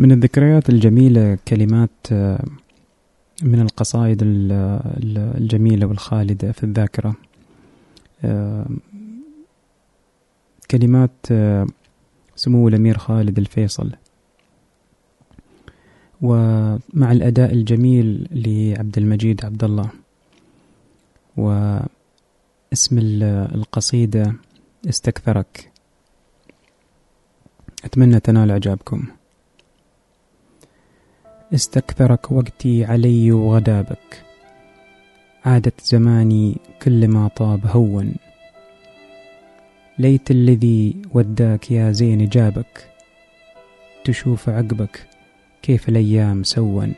من الذكريات الجميلة كلمات آه، من القصائد الجميلة والخالدة في الذاكرة. آه، كلمات آه، سمو الأمير خالد الفيصل. ومع الأداء الجميل لعبد المجيد عبد الله. واسم القصيدة استكثرك. أتمنى تنال إعجابكم. استكثرك وقتي علي وغدابك. عادت زماني كل ما طاب هون. ليت الذي وداك يا زين جابك. تشوف عقبك كيف الأيام سون.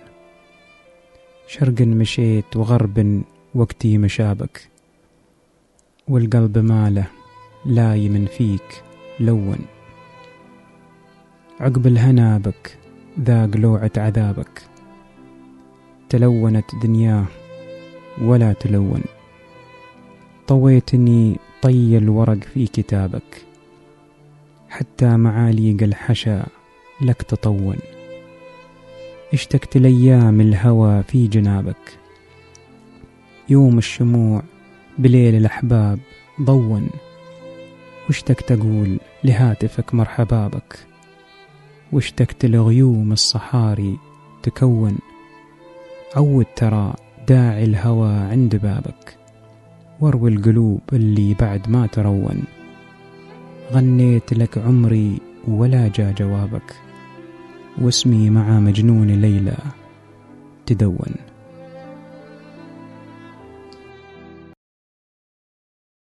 شرق مشيت وغرب وقتي مشابك. والقلب ماله لايم فيك لون. عقب الهنا بك ذاق لوعة عذابك. تلونت دنياه ولا تلون. طويتني طي الورق في كتابك. حتى معاليق الحشا لك تطون. اشتقت لأيام الهوى في جنابك. يوم الشموع بليل الأحباب ضون. واشتقت أقول لهاتفك مرحبا بك واشتقت لغيوم الصحاري تكون. عود ترى داعي الهوى عند بابك واروي القلوب اللي بعد ما ترون. غنيت لك عمري ولا جا جوابك واسمي مع مجنون ليلى تدون.